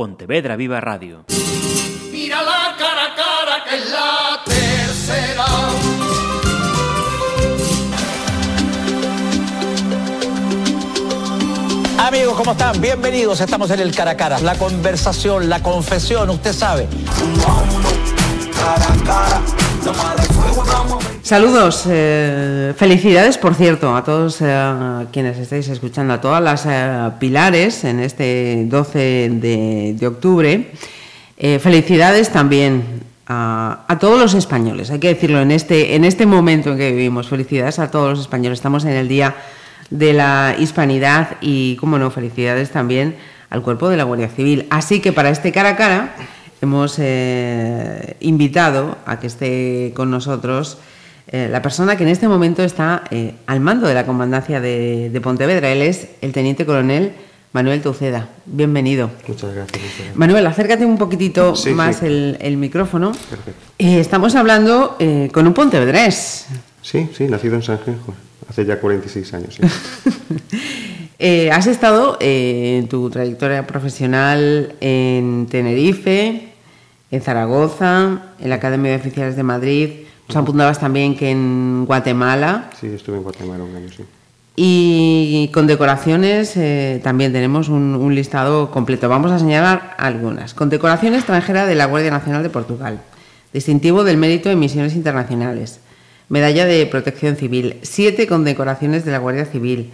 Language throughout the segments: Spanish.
Pontevedra Viva Radio. Mira la cara a cara que es la tercera. Amigos, ¿cómo están? Bienvenidos. Estamos en el cara a cara. La conversación, la confesión, usted sabe. Saludos, eh, felicidades por cierto a todos eh, quienes estáis escuchando, a todas las eh, pilares en este 12 de, octubre. Eh, felicidades también a, a todos los españoles, hay que decirlo en este, en este momento en que vivimos. Felicidades a todos los españoles. Estamos en el Día de la Hispanidad y, como no, felicidades también al cuerpo de la Guardia Civil. Así que para este cara a cara hemos invitado a que esté con nosotros eh, la persona que en este momento está eh, al mando de la comandancia de, de Pontevedra. Él es el teniente coronel Manuel Tauceda. Bienvenido. Muchas gracias. muchas gracias. Manuel, acércate un poquitito Sí, más sí. El, el micrófono. Perfecto. Eh, estamos hablando con un pontevedrés. Sí, sí, nacido en San Genjo, hace ya 46 años. sí. Has estado en tu trayectoria profesional en Tenerife, en Zaragoza, en la Academia de Oficiales de Madrid. Nos apuntabas también que en Guatemala. Sí, estuve en Guatemala un año, sí. Y con decoraciones eh, también tenemos un, un listado completo. Vamos a señalar algunas. Condecoración extranjera de la Guardia Nacional de Portugal. Distintivo del mérito en misiones internacionales. Medalla de protección civil. Siete condecoraciones de la Guardia Civil.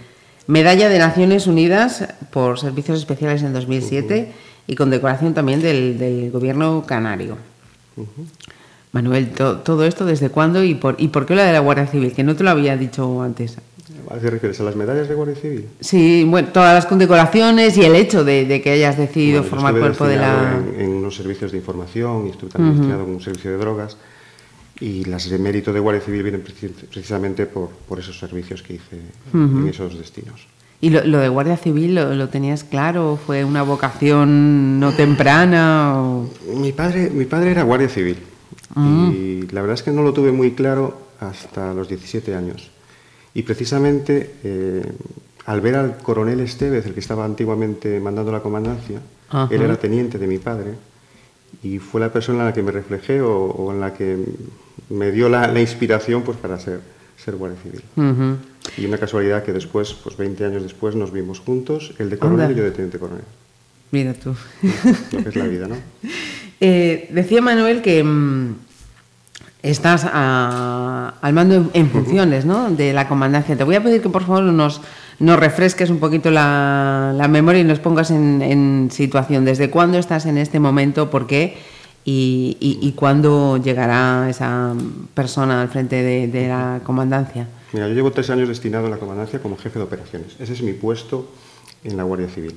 Medalla de Naciones Unidas por servicios especiales en 2007 y condecoración también del, del gobierno canario. Manuel, to- todo esto desde cuándo y por, y por qué la de la Guardia Civil? Que no te lo había dicho antes. ¿A qué refieres? ¿A las medallas de Guardia Civil? Sí, bueno, todas las condecoraciones y el hecho de, de que hayas decidido Bueno, formar cuerpo de la... En, en unos servicios de información y estuve también destinado en un servicio de drogas. Y las de mérito de Guardia Civil vienen preci- precisamente por, por esos servicios que hice en esos destinos. ¿Y lo, lo de Guardia Civil lo, lo tenías claro? ¿Fue una vocación no temprana? o- Mi padre, mi padre era guardia civil y la verdad es que no lo tuve muy claro hasta los 17 años. Y precisamente eh, al ver al coronel Estevez, el que estaba antiguamente mandando la comandancia, Ajá. él era teniente de mi padre y fue la persona en la que me reflejé o, o en la que me dio la, la inspiración pues, para ser, ser guardia civil. Ujú. Y una casualidad que después, pues 20 años después, nos vimos juntos, él de coronel Anda. y yo de teniente coronel. Mira tú. Lo que es la vida, ¿no? Eh, decía Manuel que mm, estás a- al mando en, funciones ¿no? de la comandancia. Te voy a pedir que por favor nos, nos refresques un poquito la, la memoria y nos pongas en, en situación. ¿Desde cuándo estás en este momento? ¿Por qué? Y, y- y cuándo llegará esa persona al frente de, de la comandancia? Mira, yo llevo tres años destinado en la comandancia como jefe de operaciones. Ese es mi puesto en la Guardia Civil.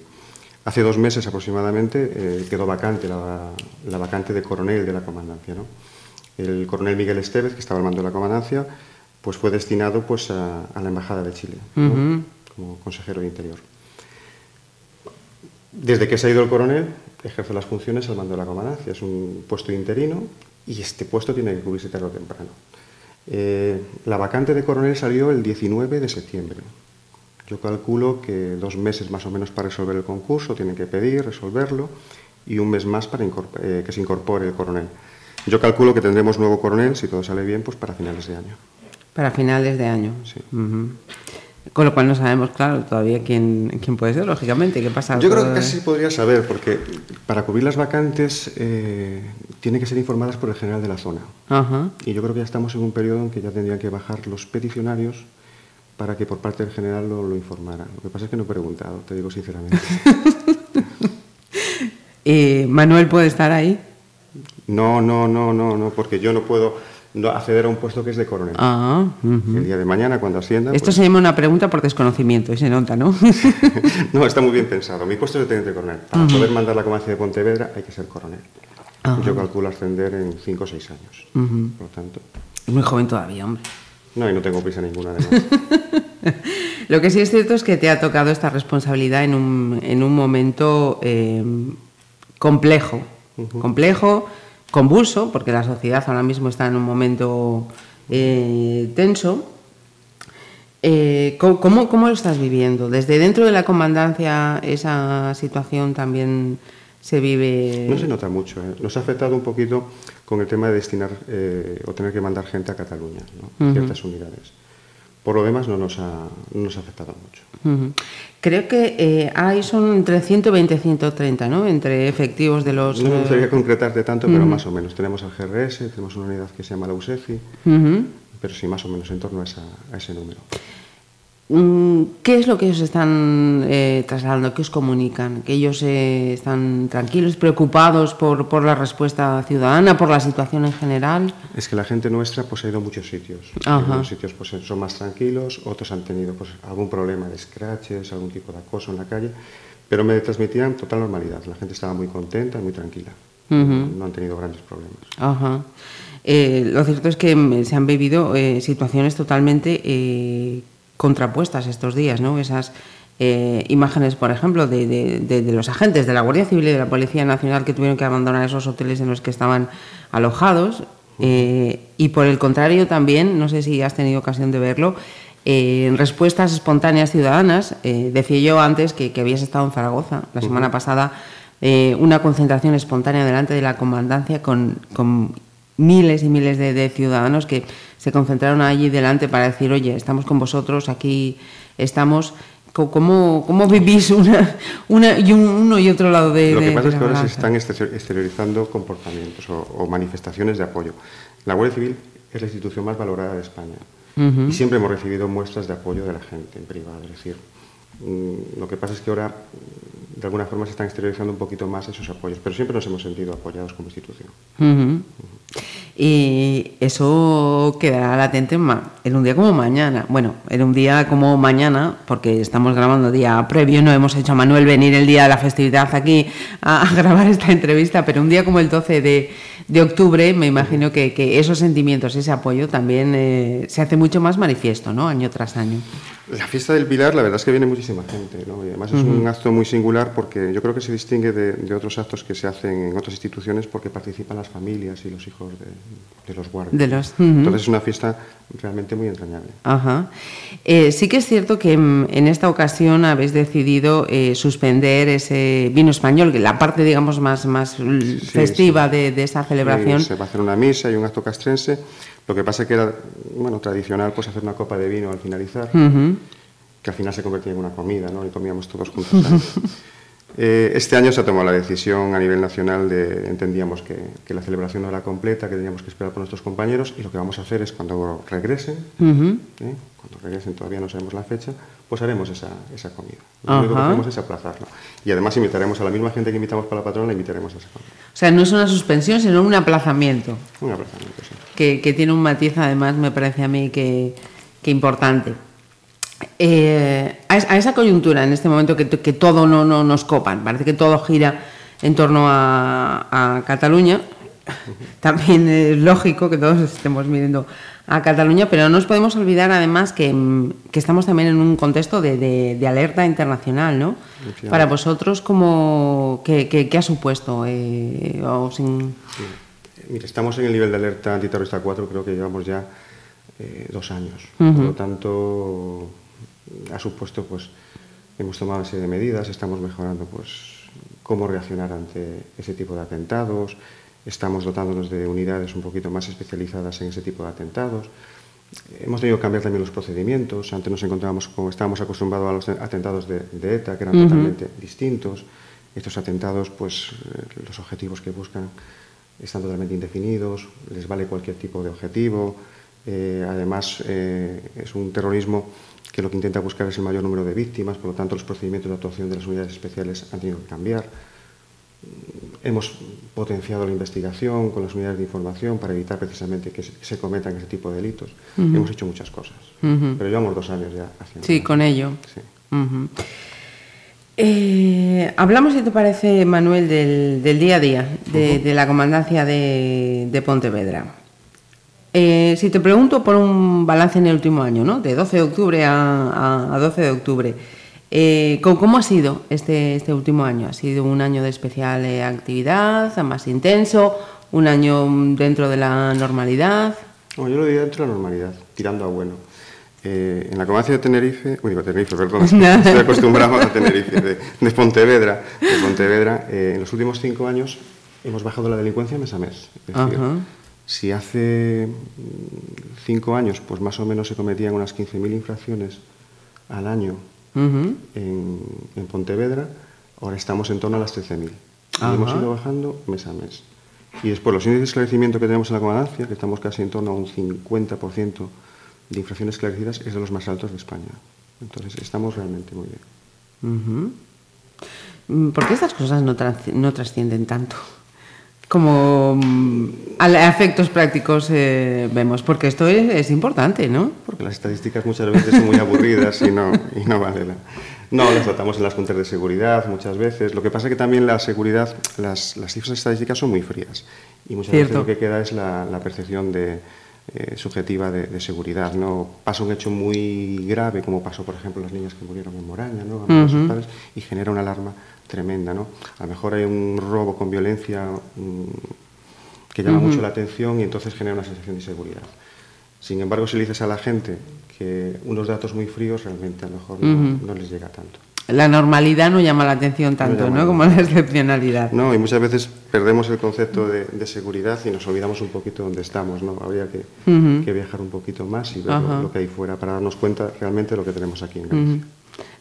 Hace dos meses aproximadamente eh, quedó vacante la, la vacante de coronel de la comandancia. ¿no? El coronel Miguel Estevez, que estaba al mando de la comandancia, pues fue destinado pues, a, a la Embajada de Chile ¿no? como consejero de Interior. Desde que se ha ido el coronel, ejerce las funciones al mando de la comandancia. Es un puesto interino y este puesto tiene que cubrirse tarde o temprano. Eh, la vacante de coronel salió el 19 de septiembre. Yo calculo que dos meses más o menos para resolver el concurso, tienen que pedir, resolverlo, y un mes más para eh, que se incorpore el coronel. Yo calculo que tendremos nuevo coronel, si todo sale bien, pues para finales de año. Para finales de año. Sí. Con lo cual no sabemos, claro, todavía quién, quién puede ser, lógicamente. ¿Qué pasa? Yo creo que casi podría saber, porque para cubrir las vacantes eh, tienen que ser informadas por el general de la zona. Ajá. Y yo creo que ya estamos en un periodo en que ya tendrían que bajar los peticionarios para que por parte del general lo, lo informara. Lo que pasa es que no he preguntado, te digo sinceramente. Eh, Manuel puede estar ahí. No, no, no, no, no, porque yo no puedo no acceder a un puesto que es de coronel. Ah, ujú. El día de mañana, cuando ascienda. Esto pues- se llama una pregunta por desconocimiento y se nota, ¿no? no, está muy bien pensado. Mi puesto es de teniente coronel. Para poder mandar la comandancia de Pontevedra hay que ser coronel. Ajá. Yo calculo ascender en 5 o 6 años. Por lo tanto. es muy joven todavía, hombre. No, y no tengo prisa ninguna además. Lo que sí es cierto es que te ha tocado esta responsabilidad en un, en un momento eh, complejo, complejo, convulso, porque la sociedad ahora mismo está en un momento eh, tenso. Eh, ¿cómo- ¿cómo, cómo lo estás viviendo? Desde dentro de la comandancia esa situación también se vive. No se nota mucho. ¿eh? Nos ha afectado un poquito con el tema de destinar eh, o tener que mandar gente a Cataluña, ¿no? ciertas unidades. Por lo demás no nos ha, no nos ha afectado mucho. Ujú. Creo que eh, hay son entre 120 y 130, ¿no? Entre efectivos de los. No me eh, gustaría concretarte tanto, pero más o menos. Tenemos al GRS, tenemos una unidad que se llama la USEFI, pero sí, más o menos en torno a, esa- a ese número. Mm, ¿Qué es lo que ellos están eh, trasladando? ¿Qué os comunican? ¿Que ellos eh, están tranquilos, preocupados por, por la respuesta ciudadana, por la situación en general? Es que la gente nuestra pues, ha ido a muchos sitios. Algunos sitios pues, son más tranquilos, otros han tenido pues, algún problema de scratches, algún tipo de acoso en la calle, pero me transmitían total normalidad. La gente estaba muy contenta y muy tranquila. No han tenido grandes problemas. Ajá. Eh, lo cierto es que mm, se han vivido eh, situaciones totalmente eh, contrapuestas estos días, ¿no? Esas eh, imágenes, por ejemplo, de, de- de- de los agentes de la Guardia Civil y de la Policía Nacional que tuvieron que abandonar esos hoteles en los que estaban alojados. eh, y por el contrario también, no sé si has tenido ocasión de verlo, eh, en respuestas espontáneas ciudadanas, eh, decía yo antes que, que habías estado en Zaragoza la semana pasada, una concentración espontánea delante de la comandancia con, con miles y miles de, de ciudadanos que se concentraron allí delante para decir, oye, estamos con vosotros, aquí estamos. ¿Cómo, cómo vivís una, una y un- uno y otro lado de Lo que de- pasa de es que ahora se están exterior- exteriorizando comportamientos o, o manifestaciones de apoyo. La Guardia Civil es la institución más valorada de España y siempre hemos recibido muestras de apoyo de la gente en privado. Es decir, mm, lo que pasa es que ahora de alguna forma se están exteriorizando un poquito más esos apoyos, pero siempre nos hemos sentido apoyados como institución. Y eso quedará latente en un día como mañana. Bueno, en un día como mañana, porque estamos grabando día previo, no hemos hecho a Manuel venir el día de la festividad aquí a, a grabar esta entrevista, pero un día como el 12 de, de octubre, me imagino que, que esos sentimientos, ese apoyo también eh, se hace mucho más manifiesto, ¿no? Año tras año. La fiesta del Pilar, la verdad es que viene muchísima gente, ¿no? Y además es un acto muy singular porque yo creo que se distingue de, de otros actos que se hacen en otras instituciones porque participan las familias y los hijos de, de los guardias. De los- ¿no? ujú. Entonces es una fiesta realmente muy entrañable. Ajá. Eh, sí que es cierto que mm, en esta ocasión habéis decidido eh, suspender ese vino español, la parte, digamos, más, más l- festiva De, de esa celebración. Sí, se va a hacer una misa y un acto castrense. Lo que pasa es que era bueno, tradicional pues, hacer una copa de vino al finalizar, Ujú. que al final se convertía en una comida, ¿no? Y comíamos todos juntos. Eh, este año se tomado la decisión a nivel nacional de, entendíamos que, que la celebración no era completa, que teníamos que esperar por nuestros compañeros y lo que vamos a hacer es cuando regresen, Ujú. ¿eh? cuando regresen todavía no sabemos la fecha, pues haremos esa, esa comida. Lo único que hacemos es aplazarlo. Y además invitaremos a la misma gente que invitamos para la patrona, la invitaremos a esa comida. O sea, no es una suspensión, sino un aplazamiento, Un aplazamiento, sí. Que, que tiene un matiz, además, me parece a mí que, que importante. Eh, a, es- a esa coyuntura, en este momento que, todo no, no nos copan, parece que todo gira en torno a, a Cataluña. También es lógico que todos estemos mirando a Cataluña, pero no nos podemos olvidar además que, que estamos también en un contexto de, de- de alerta internacional, ¿no? Para vosotros, ¿cómo, qué, qué- qué ha supuesto? Eh, o sin- Sí. Mira, estamos en el nivel de alerta antiterrorista 4, creo que llevamos ya eh, dos años. Por lo tanto, ha supuesto, pues, hemos tomado una serie de medidas, estamos mejorando, pues, cómo reaccionar ante ese tipo de atentados, estamos dotándonos de unidades un poquito más especializadas en ese tipo de atentados. Hemos tenido que cambiar también los procedimientos. Antes nos encontrábamos como estábamos acostumbrados a los atentados de, de ETA, que eran totalmente distintos. Estos atentados, pues eh, los objetivos que buscan están totalmente indefinidos, les vale cualquier tipo de objetivo. Eh, además, eh, es un terrorismo que lo que intenta buscar es el mayor número de víctimas, por lo tanto, los procedimientos de actuación de las unidades especiales han tenido que cambiar. Hemos potenciado la investigación con las unidades de información para evitar precisamente que se, que se cometan ese tipo de delitos. Hemos hecho muchas cosas, pero llevamos dos años ya haciendo. Sí, con ello. Sí. Ujú. Eh, hablamos, si te parece, Manuel, del, del día a día de, de la comandancia de, de Pontevedra. Eh, si te pregunto por un balance en el último año, ¿no? de 12 de octubre a, a- a 12 de octubre, eh, ¿cómo, ha sido este, este último año? ¿Ha sido un año de especial eh, actividad, más intenso, un año mm, dentro de la normalidad? Yo lo diría dentro de la normalidad, tirando a bueno. Eh, en la comarca de Tenerife, uy, digo Tenerife, perdón, estoy acostumbrado a Tenerife, de, de Pontevedra, de Pontevedra eh, en los últimos cinco años hemos bajado la delincuencia mes a mes. Es decir, si hace mm, cinco años, pues más o menos se cometían unas 15.000 infracciones al año en, en Pontevedra, ahora estamos en torno a las 13.000. Y Ajá. hemos ido bajando mes a mes. Y después los índices de esclarecimiento que tenemos en la comandancia, que estamos casi en torno a un 50% de infracciones esclarecidas, es de los más altos de España. Entonces estamos realmente muy bien. Ujú. Mm, ¿Por qué estas cosas no, no trascienden tanto? Como mm, a efectos prácticos eh, vemos, porque esto es, es importante, ¿no? Porque las estadísticas muchas veces son muy aburridas y no, y no vale la... No, las tratamos en las juntas de seguridad muchas veces. Lo que pasa es que también la seguridad, las, las cifras estadísticas son muy frías. Y muchas veces Cierto. lo que queda es la, la percepción de, eh, subjetiva de, de seguridad. ¿no? Pasa un hecho muy grave, como pasó, por ejemplo, las niñas que murieron en Moraña, ¿no? a sus padres, y genera una alarma tremenda. ¿no? A lo mejor hay un robo con violencia mm, que llama mucho la atención y entonces genera una sensación de inseguridad. Sin embargo, si le dices a la gente que unos datos muy fríos, realmente a lo mejor no, no les llega tanto. La normalidad no llama la atención tanto, ¿no? Como la excepcionalidad. No, y muchas veces perdemos el concepto de, de seguridad y nos olvidamos un poquito dónde estamos, ¿no? Habría que, Ujú. que viajar un poquito más y ver Ajá. lo, lo que hay fuera para darnos cuenta realmente de lo que tenemos aquí en Galicia.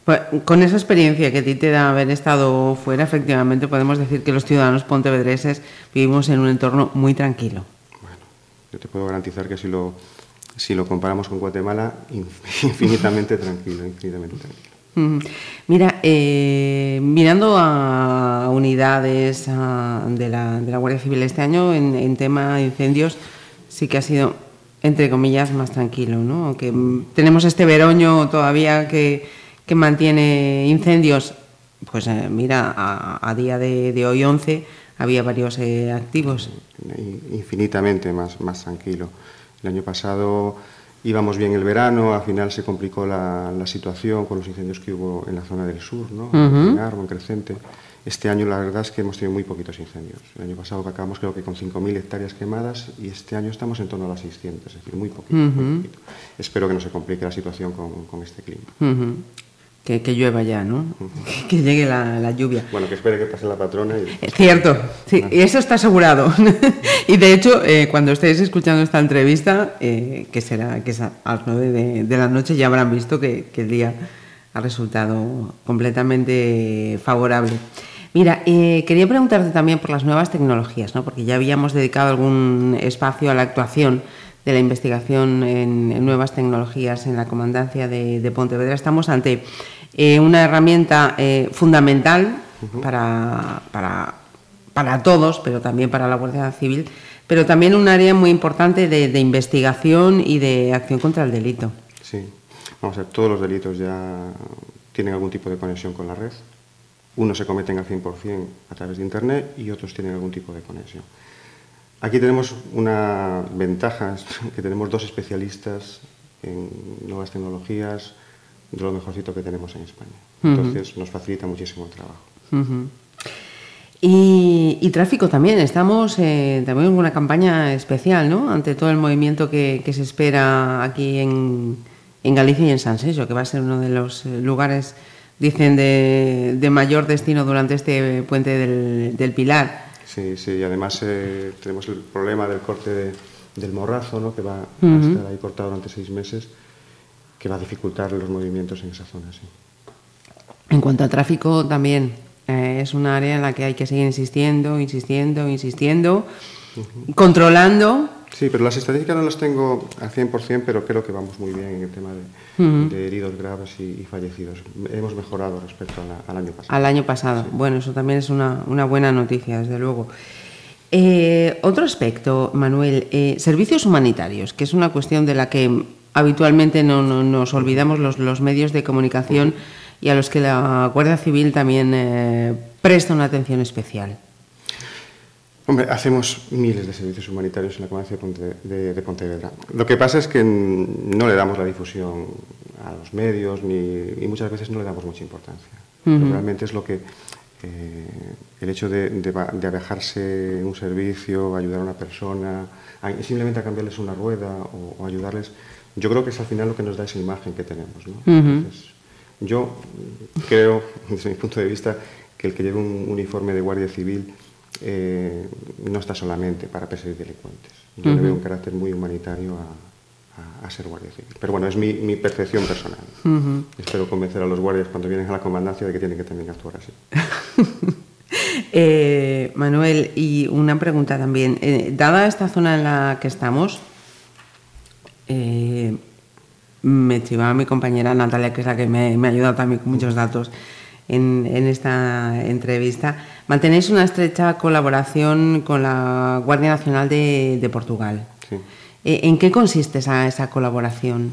Pues, con esa experiencia que a ti te da haber estado fuera, efectivamente podemos decir que los ciudadanos pontevedreses vivimos en un entorno muy tranquilo. Bueno, yo te puedo garantizar que si lo, si lo comparamos con Guatemala, inf- infinitamente tranquilo, infinitamente tranquilo. Mira, eh, mirando a unidades a- de, la, de la Guardia Civil este año en, en tema de incendios, sí que ha sido, entre comillas, más tranquilo, ¿no? Aunque tenemos este veroño todavía que, que mantiene incendios, pues eh, mira, a, a día de, de hoy 11 había varios eh, activos. in- infinitamente más, más tranquilo. El año pasado íbamos bien el verano, al final se complicó la, la situación con los incendios que hubo en la zona del sur, ¿no? en Arbo, en Crecente. Este año la verdad es que hemos tenido muy poquitos incendios. El año pasado acabamos creo que con 5.000 hectáreas quemadas y este año estamos en torno a las 600, es decir, muy poquito. muy poquito. Espero que no se complique la situación con, con este clima. Que, que llueva ya, ¿no? Que llegue la, la lluvia. Bueno, que espere que pase la patrona y... Es cierto, sí, y eso está asegurado. y de hecho, eh, cuando estéis escuchando esta entrevista, eh, que será que es a las 9 de, de la noche, ya habrán visto que, que el día ha resultado completamente favorable. Mira, eh, quería preguntarte también por las nuevas tecnologías, ¿no? porque ya habíamos dedicado algún espacio a la actuación de la investigación en, en nuevas tecnologías en la comandancia de, de Pontevedra. Estamos ante eh, una herramienta eh, fundamental para, para, para todos, pero también para la Guardia Civil, pero también un área muy importante de, de investigación y de acción contra el delito. Sí, vamos a ver, todos los delitos ya tienen algún tipo de conexión con la red. Unos se cometen al 100% a través de Internet y otros tienen algún tipo de conexión. Aquí tenemos una ventaja, que tenemos dos especialistas en nuevas tecnologías, de lo mejorcito que tenemos en España. Entonces nos facilita muchísimo el trabajo. Y, y tráfico también. Estamos eh, también en una campaña especial, ¿no? Ante todo el movimiento que, que se espera aquí en, en Galicia y en San Senso, que va a ser uno de los eh, lugares, dicen, de, de mayor destino durante este puente del, del Pilar. Sí, sí, y además eh, tenemos el problema del corte de- del morrazo, ¿no? que va a estar ahí cortado durante seis meses, que va a dificultar los movimientos en esa zona. Sí. En cuanto a tráfico, también eh, es un área en la que hay que seguir insistiendo, insistiendo, insistiendo, controlando. Sí, pero las estadísticas no las tengo al 100%, pero creo que vamos muy bien en el tema de, de heridos graves y, y fallecidos. Hemos mejorado respecto la- al año pasado. al año pasado. Bueno, eso también es una, una buena noticia, desde luego. Eh, otro aspecto, Manuel, eh, servicios humanitarios, que es una cuestión de la que habitualmente no, no- nos olvidamos los, los medios de comunicación y a los que la Guardia Civil también eh, presta una atención especial. Hombre, hacemos miles de servicios humanitarios en la comarca de, Ponte- de- de Pontevedra. Lo que pasa es que no le damos la difusión a los medios ni, y muchas veces no le damos mucha importancia. Realmente es lo que eh, el hecho de, de, abejarse un servicio, ayudar a una persona, a- simplemente a cambiarles una rueda o, o ayudarles, yo creo que es al final lo que nos da esa imagen que tenemos. ¿no? Entonces, yo creo, desde mi punto de vista, que el que lleve un uniforme de guardia civil eh, no está solamente para perseguir delincuentes. Yo le veo un carácter muy humanitario a, a, ser guardia civil. Pero bueno, es mi, mi percepción personal. Espero convencer a los guardias cuando vienen a la comandancia de que tienen que también actuar así. eh, Manuel, y una pregunta también. Eh, dada esta zona en la que estamos, eh, me chivaba mi compañera Natalia, que es la que me, me ha ayudado también con muchos datos en, en, esta entrevista. Mantenéis una estrecha colaboración con la Guardia Nacional de, de Portugal. Sí. Eh, ¿En qué consiste esa, esa, colaboración?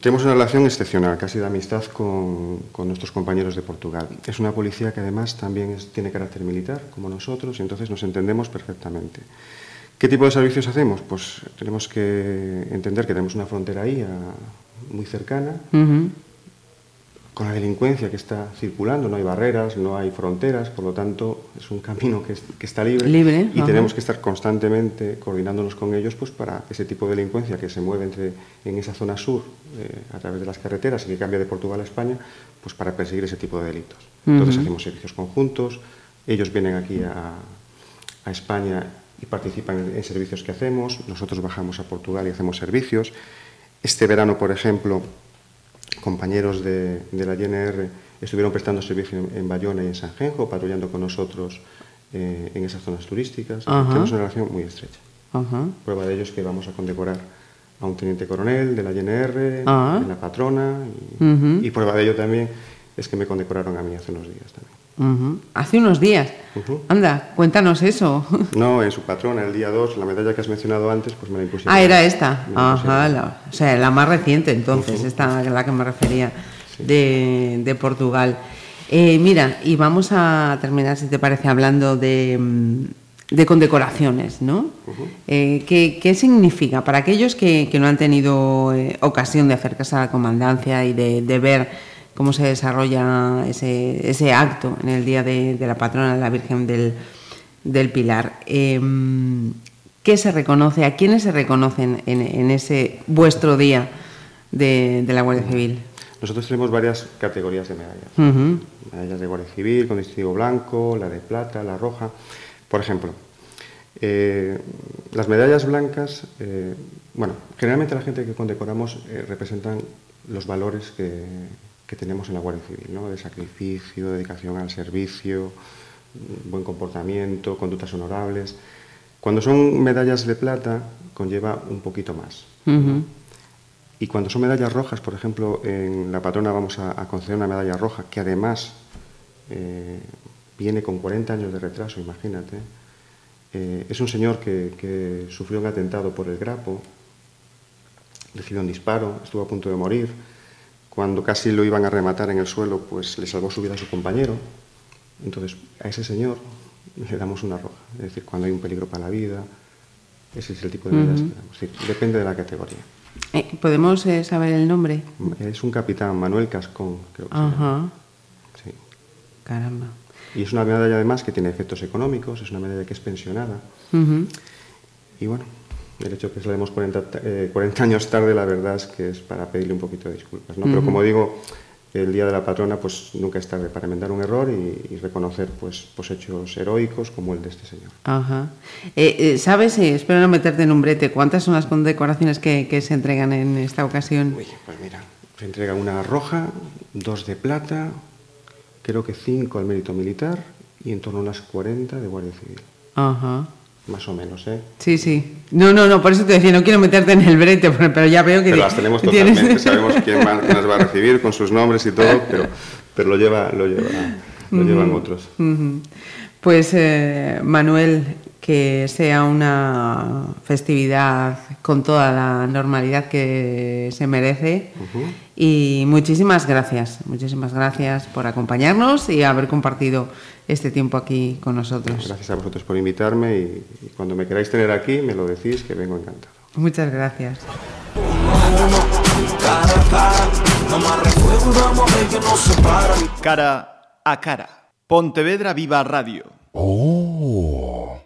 Tenemos una relación excepcional, casi de amistad con, con, nuestros compañeros de Portugal. Es una policía que además también es, tiene carácter militar, como nosotros, y entonces nos entendemos perfectamente. ¿Qué tipo de servicios hacemos? Pues tenemos que entender que tenemos una frontera ahí, a, muy cercana, uh -huh. Con la delincuencia que está circulando, no hay barreras, no hay fronteras, por lo tanto es un camino que, es, que está libre, libre y tenemos que estar constantemente coordinándonos con ellos pues, para ese tipo de delincuencia que se mueve entre, en esa zona sur eh, a través de las carreteras y que cambia de Portugal a España, pues para perseguir ese tipo de delitos. Entonces uh -huh. hacemos servicios conjuntos, ellos vienen aquí a, a España y participan en servicios que hacemos, nosotros bajamos a Portugal y hacemos servicios. Este verano, por ejemplo, compañeros de, de la GNR estuvieron prestando servicio en, en, Bayona y en Sanjenjo, patrullando con nosotros eh, en esas zonas turísticas. Tenemos una relación muy estrecha. Prueba de ello es que vamos a condecorar a un teniente coronel de la -huh. de la patrona, y, y prueba de ello también es que me condecoraron a mí hace unos días también. Uh -huh. Hace unos días. Uh -huh. Anda, cuéntanos eso. No, en su patrona, el día 2, la medalla que has mencionado antes, pues me la impusieron. Ah, era esta. Ajá, la, o sea, la más reciente entonces, uh -huh. esta a la que me refería, sí. de, de, Portugal. Eh, mira, y vamos a terminar, si te parece, hablando de, mm, de condecoraciones, ¿no? Eh, ¿qué, ¿qué, significa para aquellos que, que no han tenido eh, ocasión de acercarse a la comandancia y de, de ver cómo se desarrolla ese, ese acto en el día de, de, la patrona de la Virgen del, del Pilar. Eh, ¿Qué se reconoce? ¿A quiénes se reconocen en, en ese vuestro día de, de, la Guardia Civil? Nosotros tenemos varias categorías de medallas. Uh -huh. Medallas de Guardia Civil, con distintivo blanco, la de plata, la roja. Por ejemplo, eh, las medallas blancas, eh, bueno, generalmente la gente que condecoramos eh, representan los valores que, que tenemos en la Guardia Civil, ¿no? de sacrificio, dedicación al servicio, buen comportamiento, conductas honorables. Cuando son medallas de plata, conlleva un poquito más. Uh -huh. Y cuando son medallas rojas, por ejemplo, en la patrona vamos a, a conceder una medalla roja que además eh, viene con 40 años de retraso, imagínate. Eh, es un señor que, que sufrió un atentado por el grapo, recibió un disparo, estuvo a punto de morir cuando casi lo iban a rematar en el suelo, pues le salvó su vida a su compañero. Entonces, a ese señor le damos una roja. Es decir, cuando hay un peligro para la vida, ese es el tipo de medidas uh -huh. que damos. Sí, depende de la categoría. Eh, ¿Podemos eh, saber el nombre? Es un capitán, Manuel Cascón, creo que Ajá. Sí. Caramba. Y es una medalla además que tiene efectos económicos, es una medalla que es pensionada. Uh -huh. Y bueno, el hecho de que demos 40, eh, 40, años tarde, la verdad es que es para pedirle un poquito de disculpas. ¿no? Uh -huh. Pero como digo, el Día de la Patrona pues nunca es tarde para enmendar un error y, y reconocer pues, pues, hechos heroicos como el de este señor. Ajá. Eh, eh, ¿Sabes, eh, espero no meterte en un brete, cuántas son las condecoraciones que, que se entregan en esta ocasión? Uy, pues mira, se entrega una roja, dos de plata, creo que cinco al mérito militar y en torno a unas 40 de Guardia Civil. Ajá. Más o menos, ¿eh? Sí, sí. No, no, no, por eso te decía, no quiero meterte en el brete, pero ya veo que... Pero las tenemos totalmente, ¿tienes? sabemos quién, va, quién, las va a recibir con sus nombres y todo, pero, pero lo, lleva, lo, lleva, lo llevan uh -huh. otros. Uh -huh. Pues, eh, Manuel, que sea una festividad con toda la normalidad que se merece. Uh -huh. Y muchísimas gracias, muchísimas gracias por acompañarnos y haber compartido este tiempo aquí con nosotros. Gracias a vosotros por invitarme y, y cuando me queráis tener aquí me lo decís que vengo encantado. Muchas gracias. Cara a cara. Pontevedra Viva Radio. Oh.